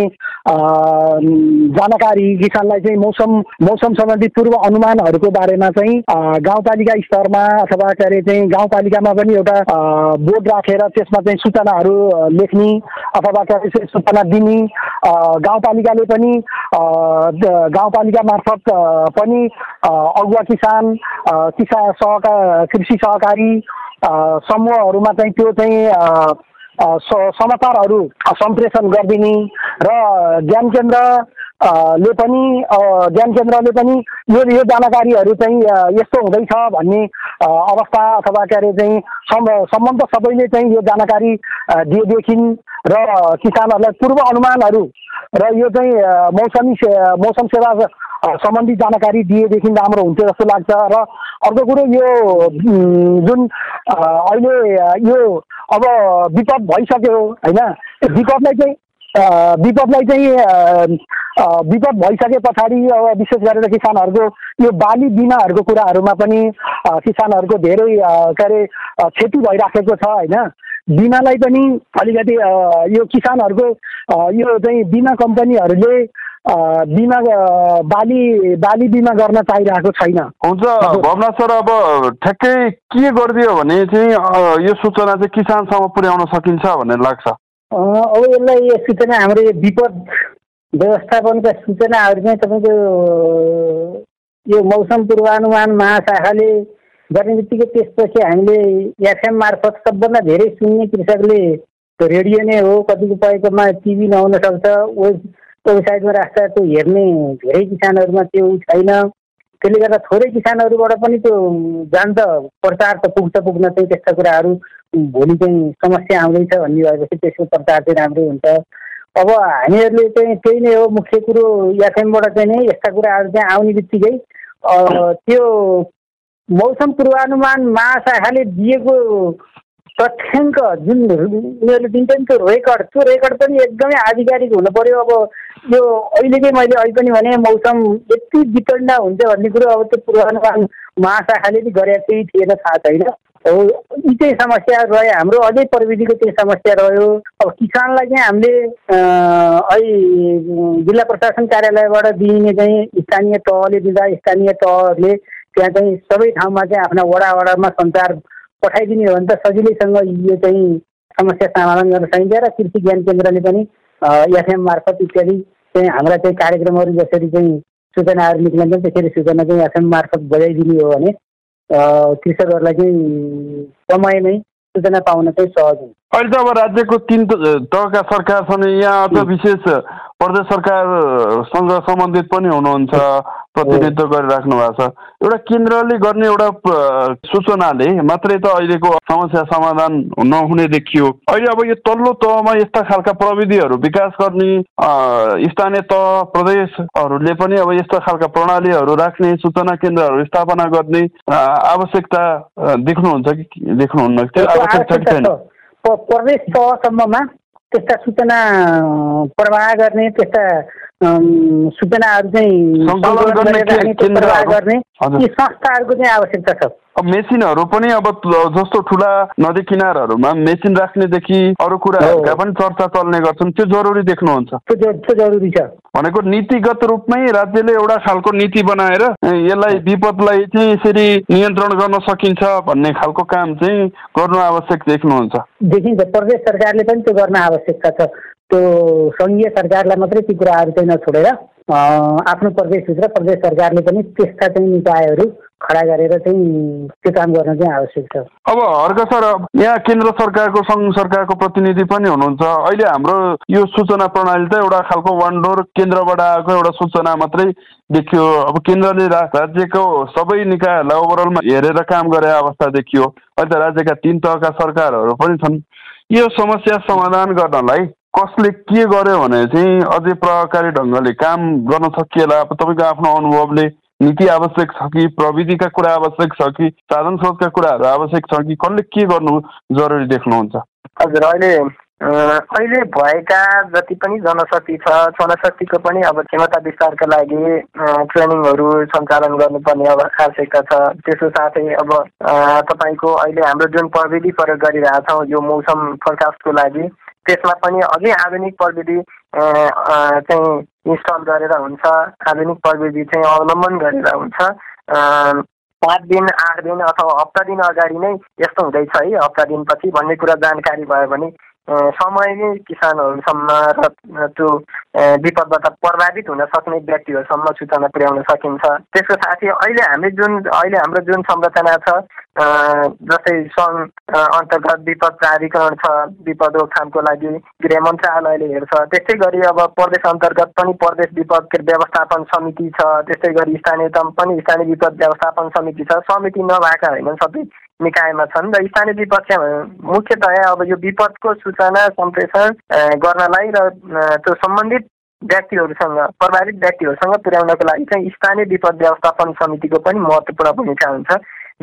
S3: जानकारी किसानलाई चाहिँ मौसम मौसम सम्बन्धी पूर्व अनुमानहरूको बारेमा चाहिँ गाउँपालिका स्तरमा अथवा के अरे चाहिँ गाउँपालिकामा पनि एउटा बोर्ड राखेर त्यसमा चाहिँ सूचनाहरू लेख्ने अथवा सूचना दिने गाउँपालिकाले पनि गाउँपालिका मार्फत पनि अगुवा किसान किसान सहकार कृषि सहकारी समूहहरूमा चाहिँ त्यो चाहिँ समाचारहरू सम्प्रेषण गरिदिने र ज्ञान केन्द्र ले पनि ज्ञान केन्द्रले पनि यो यो जानकारीहरू चाहिँ यस्तो हुँदैछ भन्ने अवस्था अथवा के अरे चाहिँ सम्बन्ध सबैले चाहिँ यो जानकारी दिएदेखि र किसानहरूलाई पूर्व अनुमानहरू र यो चाहिँ मौसमी मौसम सेवा सम्बन्धी जानकारी दिएदेखि राम्रो हुन्थ्यो जस्तो लाग्छ र अर्को कुरो यो जुन अहिले यो अब विपद भइसक्यो होइन? विपदलाई चाहिँ विपदलाई चाहिँ विपद भइसके पछाडि अब विशेष गरेर किसानहरूको यो बाली बिमाहरूको कुराहरूमा पनि किसानहरूको धेरै के अरे क्षति भइराखेको छ होइन? बिमालाई पनि अलिकति यो किसानहरूको यो चाहिँ बिमा कम्पनीहरूले बिमा बाली बाली बिमा गर्न पाइरहेको छैन।
S1: हुन्छ भवना सर अब ठ्याक्कै के गरिदियो भने चाहिँ यो सूचना चाहिँ किसानसम्म पुर्याउन सकिन्छ भन्ने लाग्छ।
S3: अब यसलाई यो सूचना हाम्रो यो विपद व्यवस्थापनका सूचनाहरू चाहिँ तपाईँको यो मौसम पूर्वानुमान महाशाखाले गर्ने बित्तिकै त्यसपछि हामीले एफएम मार्फत सबभन्दा धेरै सुन्ने कृषकले रेडियो नै हो कतिको परेकोमा टिभी नहुन सक्छ वेब वेबसाइटमा राख्दा त्यो हेर्ने धेरै किसानहरूमा त्यो छैन। त्यसले गर्दा थोरै किसानहरूबाट पनि त्यो जान्छ प्रचार त पुग्छ पुग्न चाहिँ त्यस्ता कुराहरू भोलि चाहिँ समस्या आउँदैछ भन्ने भएपछि त्यसको प्रचार चाहिँ राम्रै हुन्छ। अब हामीहरूले चाहिँ त्यही नै हो मुख्य कुरो एफएमबाट चाहिँ नै यस्ता कुराहरू चाहिँ आउने बित्तिकै त्यो मौसम पूर्वानुमान महाशाखाले दिएको तथ्याङ्क जुन उनीहरूले दिन्छ नि त्यो रेकर्ड त्यो रेकर्ड पनि एकदमै आधिकारिक हुनु पर्यो। अब यो अहिलेकै मैले अहिले पनि भने मौसम यति वितण्ड हुन्छ भन्ने कुरो अब त्यो पूर्वानुमान महाशाखाले पनि गरेर केही थिएन थाहा छैन। यी चाहिँ समस्या रह्यो। हाम्रो अझै प्रविधिको चाहिँ समस्या रह्यो। अब किसानलाई चाहिँ हामीले अहिले जिल्ला प्रशासन कार्यालयबाट दिइने चाहिँ स्थानीय तहले दिँदा स्थानीय तहले त्यहाँ चाहिँ सबै ठाउँमा चाहिँ आफ्ना वडा वडामा सञ्चार पठाइदिने हो भने त सजिलैसँग यो चाहिँ समस्या समाधान गर्न सकिन्छ र कृषि ज्ञान केन्द्रले पनि एफएम मार्फत इत्यादि चाहिँ हाम्रा चाहिँ कार्यक्रमहरू जसरी चाहिँ सूचनाहरू निक्लिन्छन् त्यसरी सूचना चाहिँ एफएम मार्फत बजाइदिने हो भने कृषकहरूलाई चाहिँ समयमै सूचना पाउन चाहिँ सहज हुन्छ।
S1: अहिले त अब राज्यको तिन तहका सरकार छन् यहाँ अझ विशेष प्रदेश सरकारसँग सम्बन्धित पनि हुनुहुन्छ प्रतिनिधित्व गरिराख्नु भएको छ। एउटा केन्द्रले गर्ने एउटा सूचनाले मात्रै त अहिलेको समस्या समाधान नहुने देखियो। अहिले अब यो तल्लो तहमा यस्ता खालका प्रविधिहरू विकास गर्ने स्थानीय तह प्रदेशहरूले पनि अब यस्ता खालका प्रणालीहरू राख्ने सूचना केन्द्रहरू स्थापना गर्ने आवश्यकता देख्नुहुन्छ कि देख्नुहुन्न? आवश्यकता कि छैन?
S3: प्रदेश तहसम्ममा त्यस्ता सूचना प्रवाह गर्ने त्यस्ता सूचनाहरू चाहिँ गर्ने यी संस्थाहरूको चाहिँ आवश्यकता छ।
S1: अब मेसिनहरू पनि अब जस्तो ठुला नदी किनारहरूमा मेसिन राख्नेदेखि अरू कुराहरूका पनि चर्चा चल्ने गर्छन्। त्यो जरुरी देख्नुहुन्छ।
S3: त्यो जरुरी छ।
S1: भनेको नीतिगत रूपमै राज्यले एउटा खालको नीति बनाएर यसलाई विपदलाई चाहिँ यसरी नियन्त्रण गर्न सकिन्छ भन्ने खालको काम चाहिँ गर्नु आवश्यक देख्नुहुन्छ।
S3: देखिन्छ प्रदेश सरकारले पनि त्यो गर्न आवश्यकता छ। त्यो सङ्घीय सरकारलाई मात्रै ती कुराहरू चाहिँ नछोडेर आफ्नो प्रदेशभित्र प्रदेश सरकारले पनि त्यस्ता चाहिँ निकायहरू खडा गरेर चाहिँ त्यो काम गर्न चाहिँ आवश्यक छ।
S1: अब हर्क सर यहाँ केन्द्र सरकारको सङ्घ सरकारको प्रतिनिधि पनि हुनुहुन्छ। अहिले हाम्रो यो सूचना प्रणाली त एउटा खालको वान डोर केन्द्रबाट आएको एउटा सूचना मात्रै देखियो। अब केन्द्रले राज्यको सबै निकायहरूलाई ओभरअलमा हेरेर काम गरे अवस्था देखियो। अहिले त राज्यका तिन तहका सरकारहरू पनि छन्। यो समस्या समाधान गर्नलाई कसले के गर्यो भने चाहिँ अझै प्रभावकारी ढङ्गले काम गर्न सकिएला। अब तपाईँको आफ्नो अनुभवले नीति आवश्यक छ कि प्रविधिका कुरा आवश्यक छ कि साधन स्रोतका कुराहरू आवश्यक छ कि कसले के गर्नु जरुरी देख्नुहुन्छ?
S4: हजुर अहिले अहिले भएका जति पनि जनशक्ति छ जनशक्तिको पनि अब क्षमता विस्तारका लागि ट्रेनिङहरू सञ्चालन गर्नुपर्ने अब आवश्यकता छ। त्यसको साथै अब तपाईँको अहिले हाम्रो जुन प्रविधि प्रयोग गरिरहेछौँ यो मौसम फोरकास्टको लागि त्यसमा पनि अझै आधुनिक प्रविधि चाहिँ इन्स्टल गरेर हुन्छ। आधुनिक प्रविधि चाहिँ अवलम्बन गरेर हुन्छ। पाँच दिन आठ दिन अथवा हप्ता दिन अगाडि नै यस्तो हुँदैछ है। हप्ता दिनपछि भन्ने कुरा जानकारी भयो भने समयमै किसानहरूसम्म र त्यो विपदबाट प्रभावित हुन सक्ने व्यक्तिहरूसम्म सूचना पुर्याउन सकिन्छ। त्यसको साथै अहिले हामी जुन अहिले हाम्रो जुन संरचना छ जस्तै सङ्घ अन्तर्गत विपद प्राधिकरण छ विपद रोकथामको लागि गृह मन्त्रालयले हेर्छ त्यस्तै गरी अब प्रदेश अन्तर्गत पनि प्रदेश विपद व्यवस्थापन समिति छ त्यस्तै गरी स्थानीय पनि स्थानीय विपद व्यवस्थापन समिति छ। समिति नभएका होइनन् सबै। निकायमा छन् र स्थानीय विपक्ष मुख्यतया अब यो विपदको सूचना सम्प्रेषण गर्नलाई र त्यो सम्बन्धित व्यक्तिहरूसँग प्रभावित व्यक्तिहरूसँग पुर्याउनको लागि चाहिँ स्थानीय विपद व्यवस्थापन समितिको पनि महत्त्वपूर्ण भूमिका हुन्छ।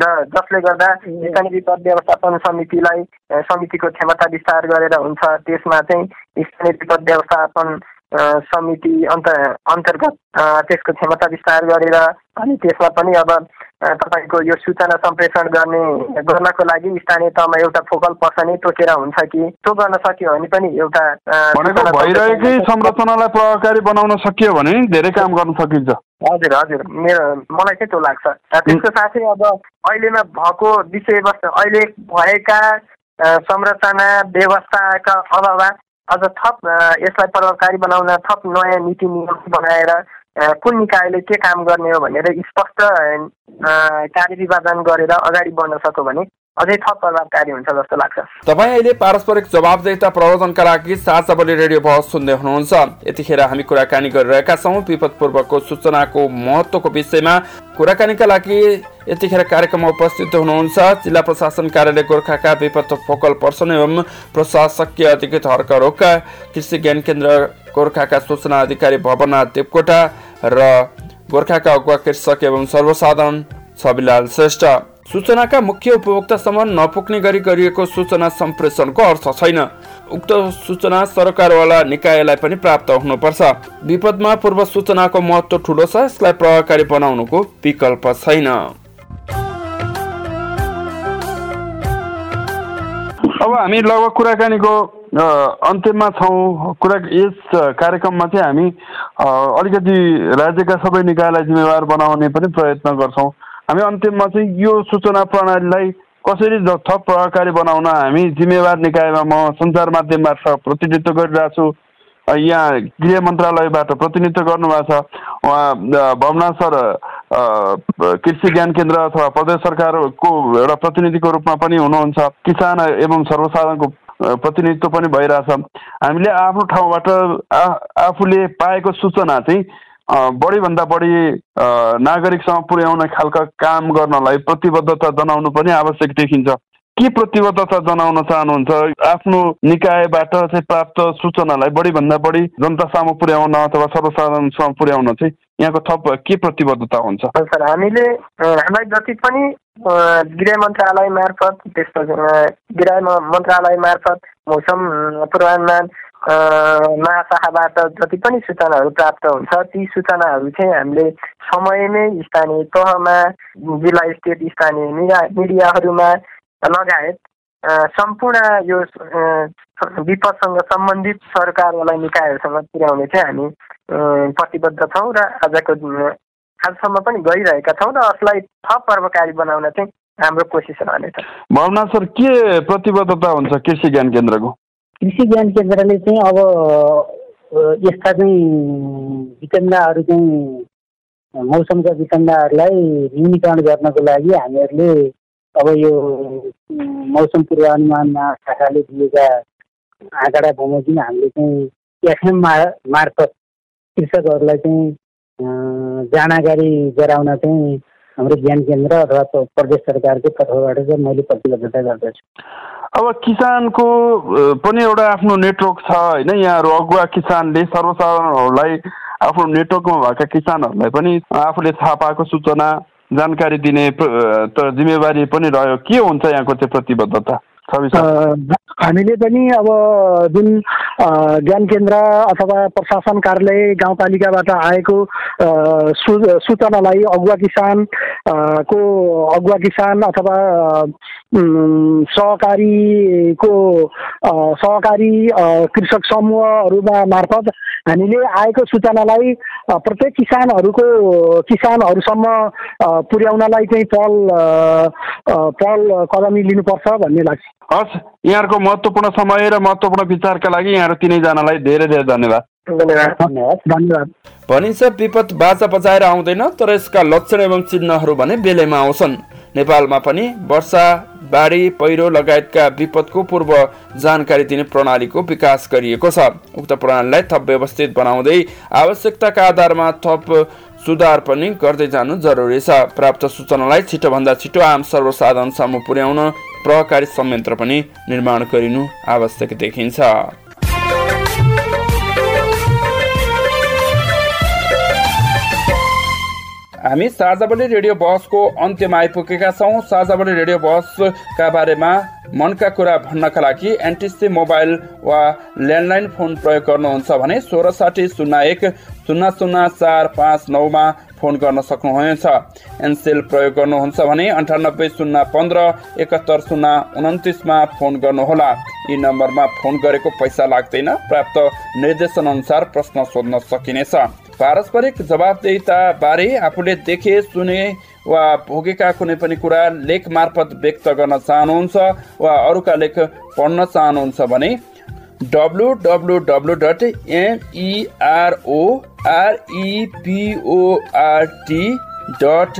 S4: र जसले गर्दा स्थानीय विपद व्यवस्थापन समितिलाई समितिको क्षमता विस्तार गरेर हुन्छ त्यसमा चाहिँ स्थानीय विपद व्यवस्थापन समिति अन्त अन्तर्गत त्यसको क्षमता विस्तार गरेर अनि त्यसमा पनि अब तपाईँको यो सूचना सम्प्रेषण गर्ने गर्नको लागि स्थानीय तहमा एउटा फोकल पर्सन तोकेर हुन्छ कि त्यो गर्न सक्यो भने पनि एउटा
S1: भइरहेकै संरचनालाई प्रभावकारी बनाउन सकियो भने धेरै काम गर्न सकिन्छ।
S4: हजुर हजुर मेरो मलाई चाहिँ त्यो लाग्छ। त्यसको साथै अब अहिलेमा भएको विषयवस्तु अहिले भएका संरचना व्यवस्थाका अभाव अझ थप यसलाई प्रभावकारी बनाउन थप नयाँ नीति नियम बनाएर कुन निकायले के काम गर्ने हो भनेर स्पष्ट कार्यविभाजन गरेर अगाडि बढ्न सक्यो भने अझै थप प्रभावकारी हुन्छ जस्तो लाग्छ।
S1: तपाईँ अहिले पारस्परिक जवाबदेता प्रवर्धनका लागि साझावली रेडियो बहस सुन्दै हुनुहुन्छ। यतिखेर हामी कुराकानी गरिरहेका छौँ। विपद पूर्वको सूचनाको महत्त्वको विषयमा कुराकानीका लागि यतिखेर कार्यक्रममा उपस्थित हुनुहुन्छ जिल्ला प्रशासन कार्यालय गोर्खाका विपद फोकल पर्सन एवं प्रशासकीय अधिकृत हर्क रोका कृषि ज्ञान केन्द्र गोर्खाका सूचना अधिकारी भवनाथ देवकोटा र गोर्खाका अगुवा कृषक एवं सर्वसाधारण छविलाल श्रेष्ठ सूचनाका मुख्य उपभोक्तासम्म नपुग्ने गरी गरिएको सूचना सम्प्रेषणको अर्थ छैन उक्त सूचना सरकारवाला निकायलाई पनि प्राप्त हुनुपर्छ विपदमा पूर्व सूचनाको महत्व ठुलो छ यसलाई प्रभावकारी बनाउनुको विकल्प छैन अब हामी लगभग कुराकानीको अन्त्यमा छौँ। कुरा यस कार्यक्रममा चाहिँ हामी अलिकति राज्यका सबै निकायलाई जिम्मेवार बनाउने पनि प्रयत्न गर्छौँ। हामी अन्तिममा चाहिँ यो सूचना प्रणालीलाई कसरी थप प्रभावकारी बनाउन हामी जिम्मेवार निकायमा म सञ्चार माध्यम मार्फत प्रतिनिधित्व गरिरहेको छु यहाँ गृह मन्त्रालयबाट प्रतिनिधित्व गर्नुभएको छ। उहाँ भवना सर कृषि ज्ञान केन्द्र अथवा प्रदेश सरकारको एउटा प्रतिनिधिको रूपमा पनि हुनुहुन्छ। किसान एवं सर्वसाधारणको प्रतिनिधित्व पनि भइरहेछ। हामीले आफ्नो ठाउँबाट आफूले पाएको सूचना चाहिँ बढीभन्दा बढी नागरिकसँग पुर्याउने खालका काम गर्नलाई प्रतिबद्धता जनाउनु पनि आवश्यक देखिन्छ। के प्रतिबद्धता जनाउन चाहनुहुन्छ? आफ्नो निकायबाट चाहिँ प्राप्त सूचनालाई बढीभन्दा बढी जनता पुर्याउन अथवा सर्वसाधारणसम्म पुर्याउन चाहिँ यहाँको थप के प्रतिबद्धता हुन्छ?
S4: सर हामीले हामीलाई जति पनि गृह मन्त्रालय मार्फत त्यसपछि गृह मन्त्रालय मार्फत मौसम पूर्वानुमान महाशाखाबाट जति पनि सूचनाहरू प्राप्त हुन्छ ती सूचनाहरू चाहिँ हामीले समयमै स्थानीय तहमा जिल्ला स्टेट स्थानीय मिडिया मिडियाहरूमा लगायत सम्पूर्ण यो विपदसँग सम्बन्धित सरकारवाला निकायहरूसँग पुर्याउने चाहिँ हामी प्रतिबद्ध छौँ र आजको आजसम्म पनि गरिरहेका छौँ र यसलाई थप पर्वकारी बनाउन चाहिँ हाम्रो कोसिस रहनेछ
S1: भावना सर के प्रतिबद्धता हुन्छ कृषि ज्ञान केन्द्रको?
S3: कृषि ज्ञान केन्द्रले चाहिँ अब यस्ता चाहिँ विकन्दाहरू चाहिँ मौसमका विकन्दाहरूलाई न्यूनीकरण गर्नको लागि हामीहरूले अब यो मौसम पूर्वानुमानमा शाखाले दिएका आँकडा बमोजिम हामीले चाहिँ एफएम मार्फत कृषकहरूलाई चाहिँ जानकारी गराउन चाहिँ हाम्रो ज्ञान केन्द्र अथवा प्रदेश सरकारको तर्फबाट चाहिँ मैले प्रतिबद्धता गर्दछु।
S1: अब किसानको पनि एउटा आफ्नो नेटवर्क छ होइन यहाँहरू अगुवा किसानले सर्वसाधारणहरूलाई आफ्नो नेटवर्कमा भएका किसानहरूलाई पनि आफूले थाहा पाएको सूचना जानकारी दिने त जिम्मेवारी पनि रह्यो। के हुन्छ यहाँको चाहिँ प्रतिबद्धता?
S3: हामीले पनि अब जुन ज्ञान केन्द्र अथवा प्रशासन कार्यालय गाउँपालिकाबाट आएको सूचनालाई अगुवा किसान को अगुवा किसान अथवा सहकारीको सहकारी कृषक समूहहरूमा मार्फत हामीले आएको सूचनालाई प्रत्येक किसानहरूको किसानहरूसम्म पुर्याउनलाई चाहिँ पहल पहल कदमी लिनुपर्छ भन्ने लाग्छ।
S1: हस् यहाँहरूको महत्त्वपूर्ण समय र महत्त्वपूर्ण विचारका लागि यहाँहरू तिनैजनालाई धेरै धेरै धन्यवाद।
S3: धन्यवाद।
S1: भनिन्छ विपद बाजा बजाएर आउँदैन तर यसका लक्षण एवं चिन्हहरू भने बेलैमा आउँछन्। नेपालमा पनि वर्षा बाढी पहिरो लगायतका विपदको पूर्व जानकारी दिने प्रणालीको विकास गरिएको छ। उक्त प्रणालीलाई थप व्यवस्थित बनाउँदै आवश्यकताका आधारमा थप सुधार पनि गर्दै जानु जरुरी छ। प्राप्त सूचनालाई छिटोभन्दा छिटो आम सर्वसाधारणसम्म पुर्याउन प्रहकारी संयन्त्र पनि निर्माण गरिनु आवश्यक देखिन्छ। हामी साझाबली रेडियो बहसको अन्त्यमा आइपुगेका छौँ। साझाबली रेडियो बहसका बारेमा मनका कुरा भन्नका लागि एनटिसी मोबाइल वा ल्यान्डलाइन फोन प्रयोग गर्नुहुन्छ भने सोह्र साठी शून्य एक शून्य शून्य चार पाँच नौमा फोन गर्न सक्नुहुनेछ। एनसेल प्रयोग गर्नुहुन्छ भने अन्ठानब्बे शून्य पन्ध्र एकात्तर शून्य उन्तिसमा फोन गर्नुहोला। यी नम्बरमा फोन गरेको पैसा लाग्दैन। प्राप्त निर्देशन अनुसार प्रश्न सोध्न सकिनेछ। पारस्परिक जवाबदेहिता बारे आफूले देखे सुने वा भोगेका कुनै पनि कुरा लेख मार्फत व्यक्त गर्न चाहनुहुन्छ वा अरूका लेख पढ्न चाहनुहुन्छ भने W W W dot MEROREPORT dot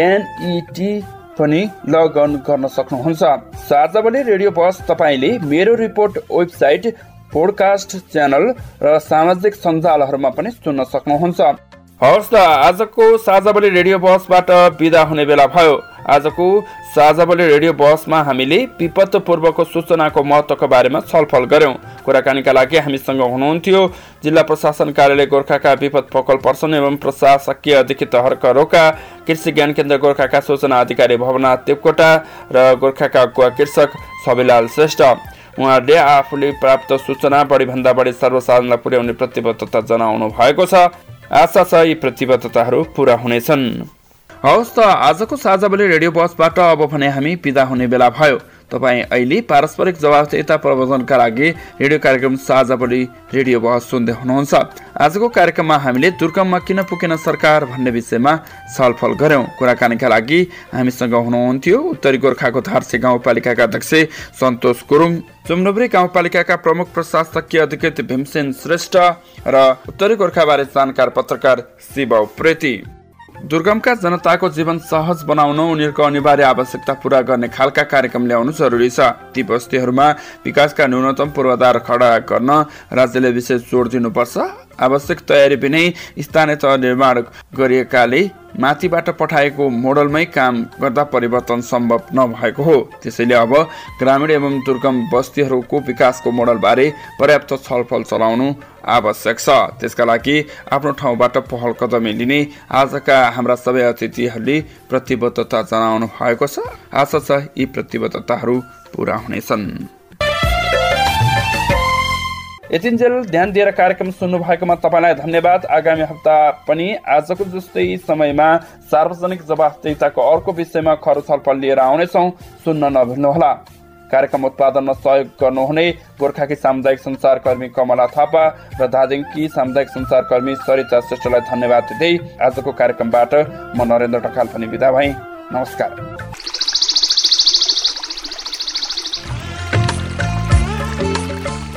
S1: NET पनि लगअन गर्न सक्नुहुन्छ। साझावली रेडियो बस तपाईँले मेरो रिपोर्ट वेबसाइट पोडकास्ट च्यानल र सामाजिक सञ्जालहरूमा पनि सुन्न सक्नुहुन्छ। हवस् त आजको साझाबली रेडियो बसबाट विदा हुने बेला भयो। आजको साझाबली रेडियो बसमा हामीले विपत्त पूर्वको सूचनाको महत्त्वको बारेमा छलफल गऱ्यौँ। कुराकानीका लागि हामीसँग हुनुहुन्थ्यो जिल्ला प्रशासन कार्यालय गोर्खाका विपद फोकल पर्सन एवं प्रशासकीय अधिकृत हर्क रोका कृषि ज्ञान केन्द्र गोर्खाका सूचना अधिकारी भवनाथ देवकोटा र गोर्खाका कृषक छविलाल श्रेष्ठ। उहाँहरूले आफूले प्राप्त सूचना बढीभन्दा बढी सर्वसाधारणलाई पुर्याउने प्रतिबद्धता जनाउनु भएको छ। आशा छ यी प्रतिबद्धताहरू पुरा हुनेछन्। हवस् त आजको साझाबली रेडियो बसबाट अब भने हामी बिदा हुने बेला भयो। तपाईँ अहिले पारस्परिक जवाबदेता प्रबन्धनका लागि रेडियो कार्यक्रम साझा बढी रेडियो बहस सुन्दै हुनुहुन्छ। आजको कार्यक्रममा हामीले दुर्गममा किन पुगेन सरकार भन्ने विषयमा छलफल गऱ्यौँ। कुराकानीका लागि हामीसँग हुनुहुन्थ्यो उत्तरी गोर्खाको धारसे गाउँपालिकाका अध्यक्ष सन्तोष गुरुङ चुम्नुब्री गाउँपालिकाका प्रमुख प्रशासकीय अधिकृत भीमसेन श्रेष्ठ र उत्तरी गोर्खाबारे जानकार पत्रकार शिव प्रेती दुर्गमका जनताको जीवन सहज बनाउन उनीहरूको अनिवार्य आवश्यकता पूरा गर्ने खालका कार्यक्रम ल्याउनु जरुरी छ। ती बस्तीहरूमा विकासका न्यूनतम पूर्वाधार खडा गर्न राज्यले विशेष जोड दिनुपर्छ। आवश्यक तयारी बिनै स्थानीय तह निर्माण गरिएकाले माथिबाट पठाएको मोडलमै काम गर्दा परिवर्तन सम्भव नभएको हो। त्यसैले अब ग्रामीण एवं दुर्गम बस्तीहरूको विकासको मोडलबारे पर्याप्त छलफल चलाउनु आवश्यक छ। त्यसका लागि आफ्नो ठाउँबाट पहल कदमी लिने आजका हाम्रा सबै अतिथिहरूले प्रतिबद्धता जनाउनु भएको छ। आशा छ यी प्रतिबद्धताहरू पुरा हुनेछन्। यतिन्जेल ध्यान दिएर कार्यक्रम सुन्नु भएकोमा तपाईँलाई धन्यवाद। आगामी हप्ता पनि आजको जस्तै समयमा सार्वजनिक जवाफदेताको अर्को विषयमा खर छलफल लिएर आउनेछौँ। सुन्न नभुल्नुहोला। कार्यक्रम उत्पादनमा सहयोग गर्नुहुने गोर्खाकी सामुदायिक संसारकर्मी कमला थापा र दार्जिलिङकी सामुदायिक संसारकर्मी सरिता श्रेष्ठलाई धन्यवाद दिँदै आजको कार्यक्रमबाट म नरेन्द्र ढकाल पनि विदा भएँ। नमस्कार।